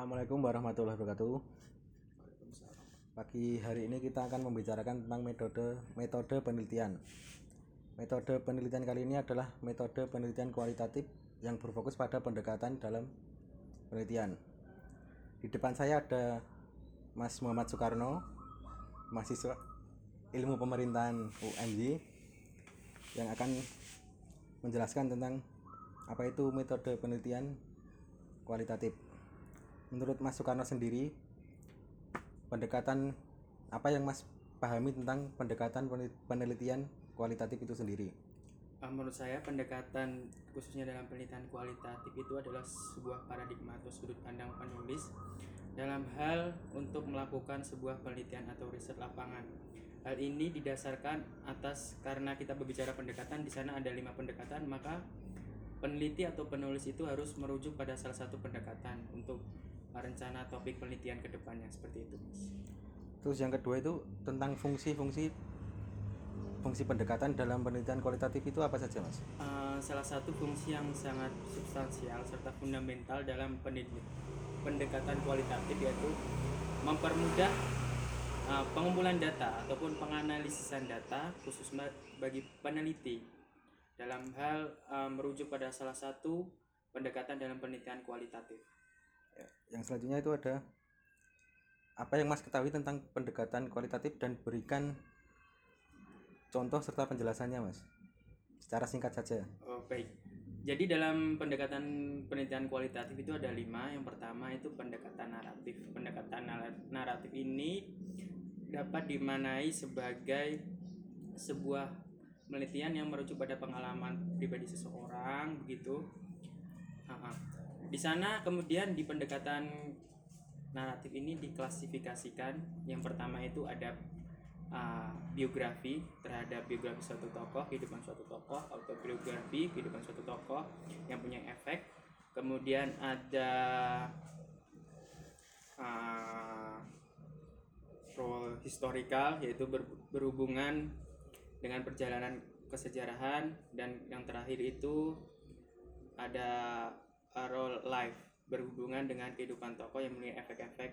Assalamualaikum warahmatullahi wabarakatuh. Pagi hari ini kita akan membicarakan tentang metode metode penelitian. Metode penelitian kali ini adalah metode penelitian kualitatif yang berfokus pada pendekatan dalam penelitian. Di depan saya ada Mas Muhammad Soekarno, mahasiswa ilmu pemerintahan UNJ yang akan menjelaskan tentang apa itu metode penelitian kualitatif. Menurut Mas Soekarno sendiri, pendekatan apa yang Mas pahami tentang pendekatan penel- penelitian kualitatif itu sendiri? Uh, menurut saya pendekatan khususnya dalam penelitian kualitatif itu adalah sebuah paradigma atau sudut pandang penulis dalam hal untuk melakukan sebuah penelitian atau riset lapangan. Hal ini didasarkan atas karena kita berbicara pendekatan di sana ada lima pendekatan maka peneliti atau penulis itu harus merujuk pada salah satu pendekatan untuk rencana topik penelitian ke depannya seperti itu. Mas. Terus yang kedua itu tentang fungsi-fungsi fungsi pendekatan dalam penelitian kualitatif itu apa saja, Mas? Uh, salah satu fungsi yang sangat substansial serta fundamental dalam pendekatan kualitatif yaitu mempermudah uh, pengumpulan data ataupun penganalisisan data khusus bagi peneliti dalam hal uh, merujuk pada salah satu pendekatan dalam penelitian kualitatif. Yang selanjutnya itu ada apa yang Mas ketahui tentang pendekatan kualitatif dan berikan contoh serta penjelasannya, Mas. Secara singkat saja. Oh, baik. Jadi dalam pendekatan penelitian kualitatif itu ada lima. Yang pertama itu pendekatan naratif. Pendekatan nara- naratif ini dapat dimanai sebagai sebuah penelitian yang merujuk pada pengalaman pribadi seseorang, begitu. Di sana kemudian di pendekatan naratif ini diklasifikasikan. Yang pertama itu ada uh, biografi terhadap biografi suatu tokoh, kehidupan suatu tokoh, autobiografi, kehidupan suatu tokoh yang punya efek. Kemudian ada uh, role historical yaitu ber- berhubungan dengan perjalanan kesejarahan dan yang terakhir itu ada role life berhubungan dengan kehidupan tokoh yang memiliki efek-efek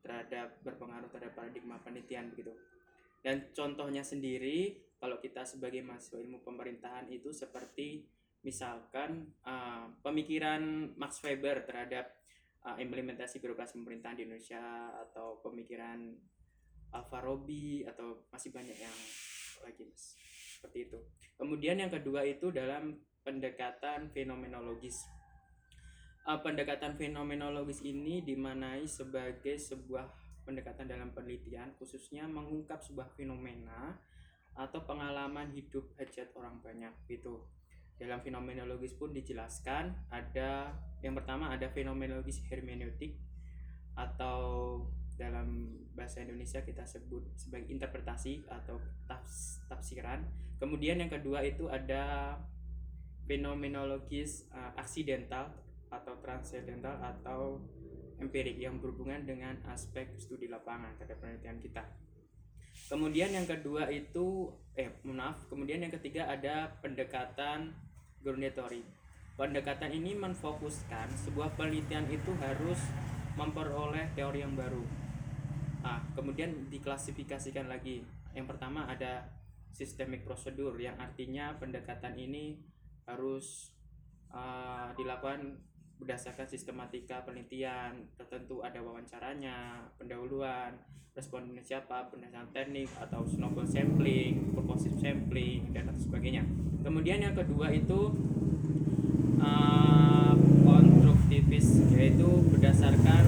terhadap berpengaruh terhadap paradigma penelitian begitu. Dan contohnya sendiri kalau kita sebagai mahasiswa ilmu pemerintahan itu seperti misalkan uh, pemikiran Max Weber terhadap uh, implementasi birokrasi pemerintahan di Indonesia atau pemikiran Alfarabi atau masih banyak yang lagi mas seperti itu. Kemudian yang kedua itu dalam pendekatan fenomenologis. Uh, pendekatan fenomenologis ini dimanai sebagai sebuah pendekatan dalam penelitian khususnya mengungkap sebuah fenomena atau pengalaman hidup hajat orang banyak gitu. Dalam fenomenologis pun dijelaskan ada yang pertama ada fenomenologis hermeneutik atau dalam bahasa Indonesia kita sebut sebagai interpretasi atau tafs- tafsiran. Kemudian yang kedua itu ada fenomenologis uh, aksidental atau transidental atau empirik yang berhubungan dengan aspek studi lapangan terhadap penelitian kita. Kemudian yang kedua itu eh maaf, kemudian yang ketiga ada pendekatan groundatory. Pendekatan ini menfokuskan sebuah penelitian itu harus memperoleh teori yang baru. Ah, kemudian diklasifikasikan lagi. Yang pertama ada systemic prosedur yang artinya pendekatan ini harus uh, dilakukan berdasarkan sistematika penelitian tertentu ada wawancaranya, pendahuluan, responden siapa, pendasar teknik atau snowball sampling, purposive sampling dan lain sebagainya. Kemudian yang kedua itu uh, konstruktivis yaitu berdasarkan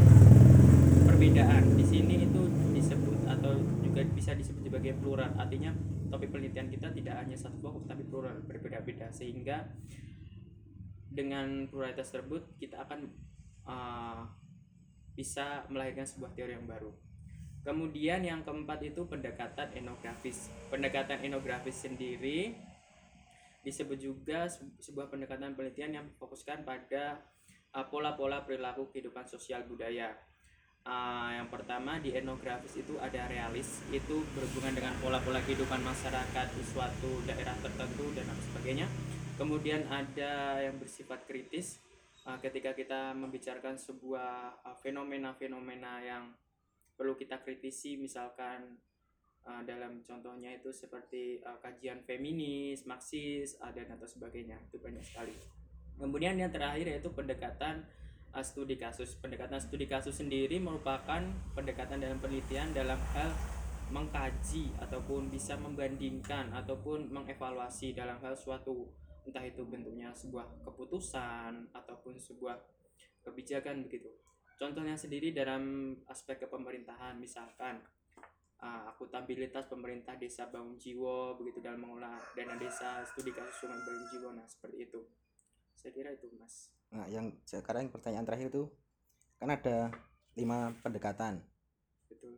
perbedaan. Di sini itu disebut atau juga bisa disebut sebagai plural. Artinya topik penelitian kita tidak hanya satu fokus tapi plural berbeda-beda sehingga dengan pluralitas tersebut kita akan uh, bisa melahirkan sebuah teori yang baru. Kemudian yang keempat itu pendekatan etnografis. Pendekatan etnografis sendiri disebut juga se- sebuah pendekatan penelitian yang fokuskan pada uh, pola-pola perilaku kehidupan sosial budaya. Uh, yang pertama di etnografis itu ada realis, itu berhubungan dengan pola-pola kehidupan masyarakat di suatu daerah tertentu dan lain sebagainya. Kemudian ada yang bersifat kritis, uh, ketika kita membicarakan sebuah uh, fenomena-fenomena yang perlu kita kritisi misalkan uh, dalam contohnya itu seperti uh, kajian feminis, marxis, uh, dan atau sebagainya itu banyak sekali. Kemudian yang terakhir yaitu pendekatan uh, studi kasus. Pendekatan studi kasus sendiri merupakan pendekatan dalam penelitian dalam hal mengkaji ataupun bisa membandingkan ataupun mengevaluasi dalam hal suatu entah itu bentuknya sebuah keputusan ataupun sebuah kebijakan begitu. Contohnya sendiri dalam aspek kepemerintahan misalkan uh, akuntabilitas pemerintah desa bangun jiwo begitu dalam mengolah dana desa studi kasus sungai bangun jiwo nah seperti itu. Saya kira itu mas. Nah yang sekarang pertanyaan terakhir itu kan ada lima pendekatan. Betul.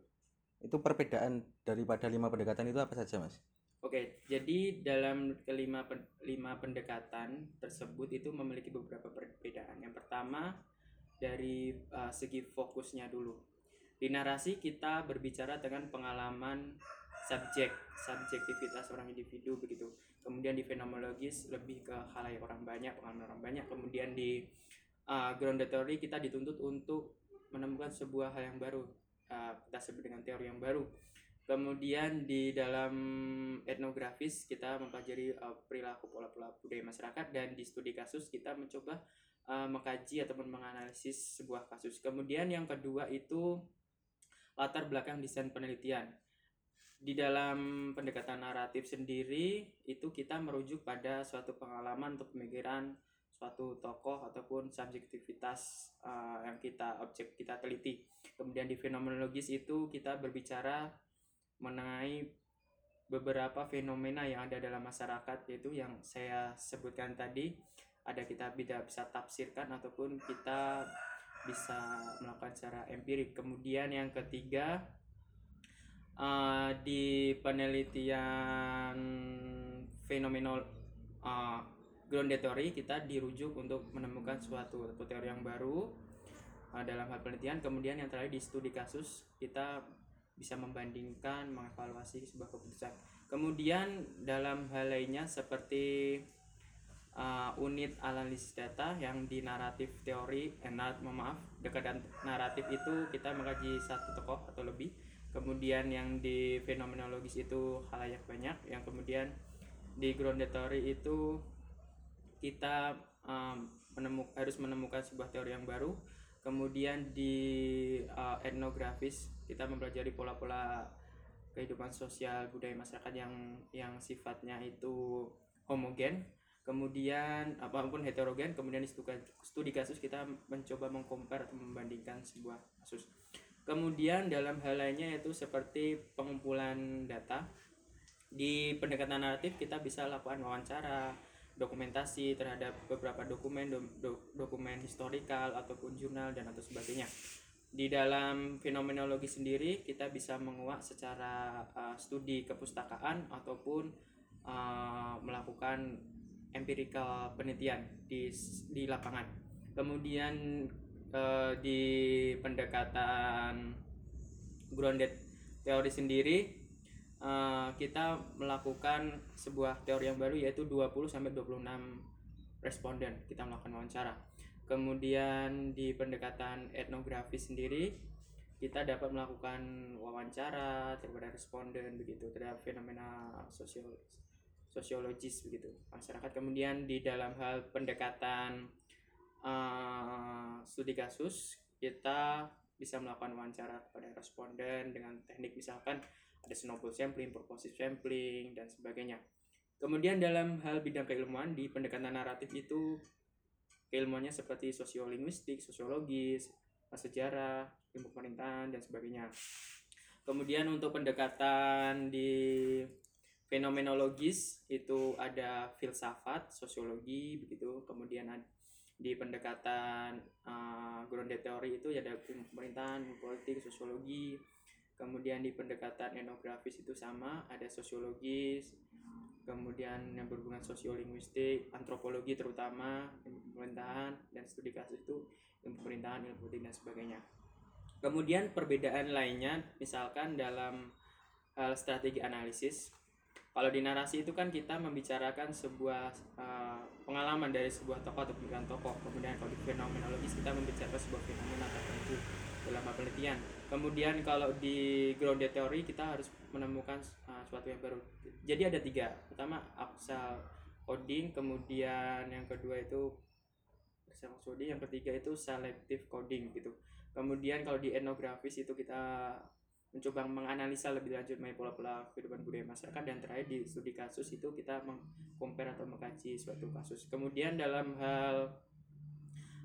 Itu perbedaan daripada lima pendekatan itu apa saja mas Oke, jadi dalam kelima pen, lima pendekatan tersebut itu memiliki beberapa perbedaan. Yang pertama dari uh, segi fokusnya dulu. Di narasi kita berbicara dengan pengalaman subjek, subjektivitas orang individu begitu. Kemudian di fenomenologis lebih ke halayak orang banyak, pengalaman orang banyak. Kemudian di uh, ground theory kita dituntut untuk menemukan sebuah hal yang baru. Uh, kita sebut dengan teori yang baru Kemudian di dalam etnografis kita mempelajari uh, perilaku pola-pola budaya masyarakat dan di studi kasus kita mencoba uh, mengkaji ataupun menganalisis sebuah kasus. Kemudian yang kedua itu latar belakang desain penelitian. Di dalam pendekatan naratif sendiri itu kita merujuk pada suatu pengalaman untuk pemikiran suatu tokoh ataupun subjektivitas uh, yang kita objek kita teliti. Kemudian di fenomenologis itu kita berbicara mengenai beberapa fenomena yang ada dalam masyarakat yaitu yang saya sebutkan tadi. Ada kita bisa bisa tafsirkan ataupun kita bisa melakukan secara empirik. Kemudian yang ketiga uh, di penelitian fenomenal uh, ground theory kita dirujuk untuk menemukan suatu teori yang baru uh, dalam hal penelitian. Kemudian yang terakhir di studi kasus kita bisa membandingkan, mengevaluasi sebuah keputusan. Kemudian dalam hal lainnya seperti uh, unit analisis data yang di naratif teori, eh, narat, maaf, dekat naratif itu kita mengkaji satu tokoh atau lebih. Kemudian yang di fenomenologis itu halayak banyak, yang kemudian di ground theory itu kita um, menemuk, harus menemukan sebuah teori yang baru kemudian di uh, etnografis kita mempelajari pola-pola kehidupan sosial budaya masyarakat yang yang sifatnya itu homogen kemudian apa pun heterogen kemudian di studi kasus kita mencoba mengkompar atau membandingkan sebuah kasus. Kemudian dalam hal lainnya yaitu seperti pengumpulan data. Di pendekatan naratif kita bisa lakukan wawancara dokumentasi terhadap beberapa dokumen do, do, dokumen historikal ataupun jurnal dan atau sebagainya di dalam fenomenologi sendiri kita bisa menguak secara uh, studi kepustakaan ataupun uh, melakukan empirical penelitian di di lapangan kemudian uh, di pendekatan grounded teori sendiri uh, kita melakukan sebuah teori yang baru yaitu 20 sampai 26 responden kita melakukan wawancara. Kemudian di pendekatan etnografi sendiri kita dapat melakukan wawancara terhadap responden begitu terhadap fenomena sosial sosiologis begitu masyarakat. Kemudian di dalam hal pendekatan uh, studi kasus kita bisa melakukan wawancara kepada responden dengan teknik misalkan ada snowball sampling, purposive sampling, dan sebagainya. Kemudian dalam hal bidang keilmuan di pendekatan naratif itu keilmuannya seperti sosiolinguistik, sosiologis, sejarah, ilmu pemerintahan, dan sebagainya. Kemudian untuk pendekatan di fenomenologis itu ada filsafat, sosiologi, begitu. Kemudian di pendekatan uh, grounded theory itu ada ilmu pemerintahan, ilmu politik, sosiologi, kemudian di pendekatan etnografis itu sama ada sosiologis kemudian yang berhubungan sosiolinguistik antropologi terutama pemerintahan dan studi kasus itu pemerintahan ilmu politik dan sebagainya. Kemudian perbedaan lainnya misalkan dalam hal strategi analisis kalau di narasi itu kan kita membicarakan sebuah uh, pengalaman dari sebuah tokoh atau pemikiran tokoh. Kemudian kalau di fenomenologis kita membicarakan sebuah fenomena tertentu dalam penelitian kemudian kalau di grounded theory kita harus menemukan uh, suatu yang baru. Jadi ada tiga. Pertama absal coding kemudian yang kedua itu absal coding yang ketiga itu selective coding gitu. Kemudian kalau di etnografis itu kita mencoba menganalisa lebih lanjut mengenai pola-pola kehidupan budaya masyarakat dan terakhir di studi kasus itu kita mengcompare atau mengkaji suatu kasus. Kemudian dalam hal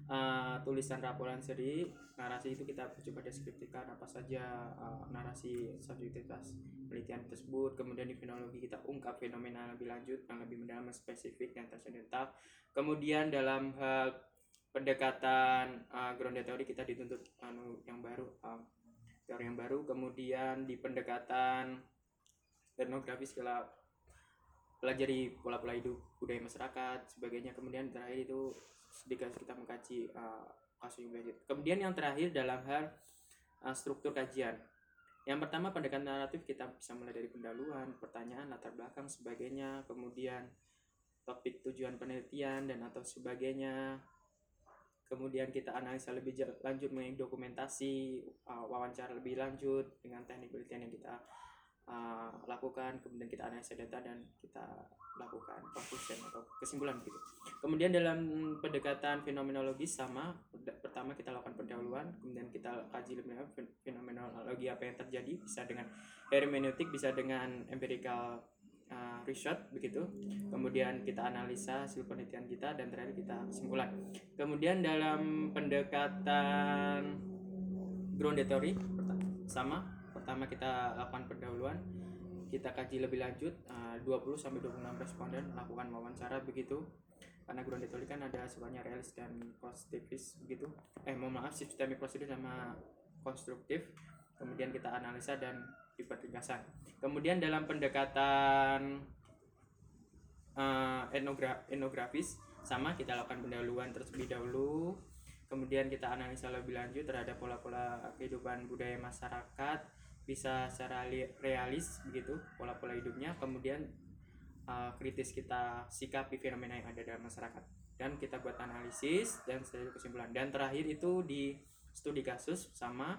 uh, tulisan laporan sendiri narasi itu kita coba deskripsikan apa saja uh, narasi subjektivitas penelitian tersebut. Kemudian di fenologi kita ungkap fenomena lebih lanjut yang lebih mendalam spesifik yang tersedental kemudian dalam hal pendekatan uh, grounded teori kita dituntut anu yang baru uh, teori yang baru. Kemudian di pendekatan etnografis kita pelajari pola-pola hidup budaya masyarakat sebagainya. Kemudian terakhir itu sedikit kita mengkaji uh, yang belajar kemudian yang terakhir dalam hal uh, struktur kajian. Yang pertama pendekatan naratif kita bisa mulai dari pendahuluan pertanyaan latar belakang sebagainya. Kemudian topik tujuan penelitian dan atau sebagainya. Kemudian kita analisa lebih lanjut mengenai dokumentasi uh, wawancara lebih lanjut dengan teknik penelitian yang kita uh, lakukan kemudian kita analisa data dan kita lakukan conclusion atau kesimpulan gitu. Kemudian dalam pendekatan fenomenologi sama pertama kita lakukan pendahuluan kemudian kita kaji lebih lanjut fenomenologi apa yang terjadi bisa dengan hermeneutik bisa dengan empirical uh, research begitu. Kemudian kita analisa hasil penelitian kita dan terakhir kita kesimpulan. Kemudian dalam pendekatan ground theory sama pertama kita lakukan pendahuluan kita kaji lebih lanjut uh, 20 sampai 26 responden melakukan wawancara begitu. Karena ground theory kan ada sebanyak realis dan konstruktif begitu. Eh mohon maaf sistemik prosedur sama konstruktif. Kemudian kita analisa dan dipertegaskan. Kemudian dalam pendekatan uh, etnogra etnografis sama kita lakukan pendahuluan terlebih dahulu, kemudian kita analisa lebih lanjut terhadap pola-pola kehidupan budaya masyarakat bisa secara realis begitu pola-pola hidupnya, kemudian uh, kritis kita sikapi fenomena yang ada dalam masyarakat. Dan kita buat analisis dan setelah kesimpulan. Dan terakhir itu di studi kasus sama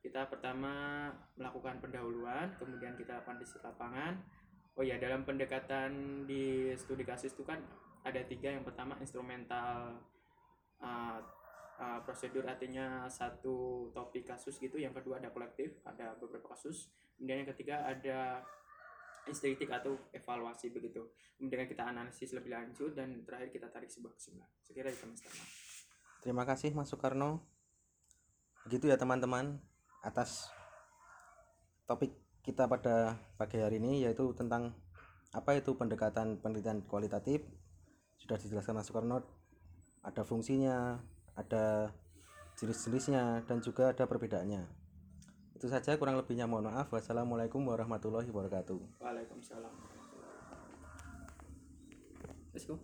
kita pertama melakukan pendahuluan kemudian kita lakukan di lapangan. Oh ya dalam pendekatan di studi kasus itu kan ada tiga. Yang pertama instrumental uh, uh, prosedur artinya satu topik kasus gitu yang kedua ada kolektif ada beberapa kasus. Kemudian yang ketiga ada estetik atau evaluasi begitu. Kemudian kita analisis lebih lanjut dan terakhir kita tarik sebuah kesimpulan. Sekira itu mas terima kasih mas Soekarno. Begitu ya teman-teman atas topik kita pada pagi hari ini yaitu tentang apa itu pendekatan penelitian kualitatif. Sudah dijelaskan Mas Soekarno ada fungsinya ada jenis-jenisnya dan juga ada perbedaannya. Itu saja kurang lebihnya mohon maaf. Wassalamualaikum warahmatullahi wabarakatuh. Waalaikumsalam. Let's go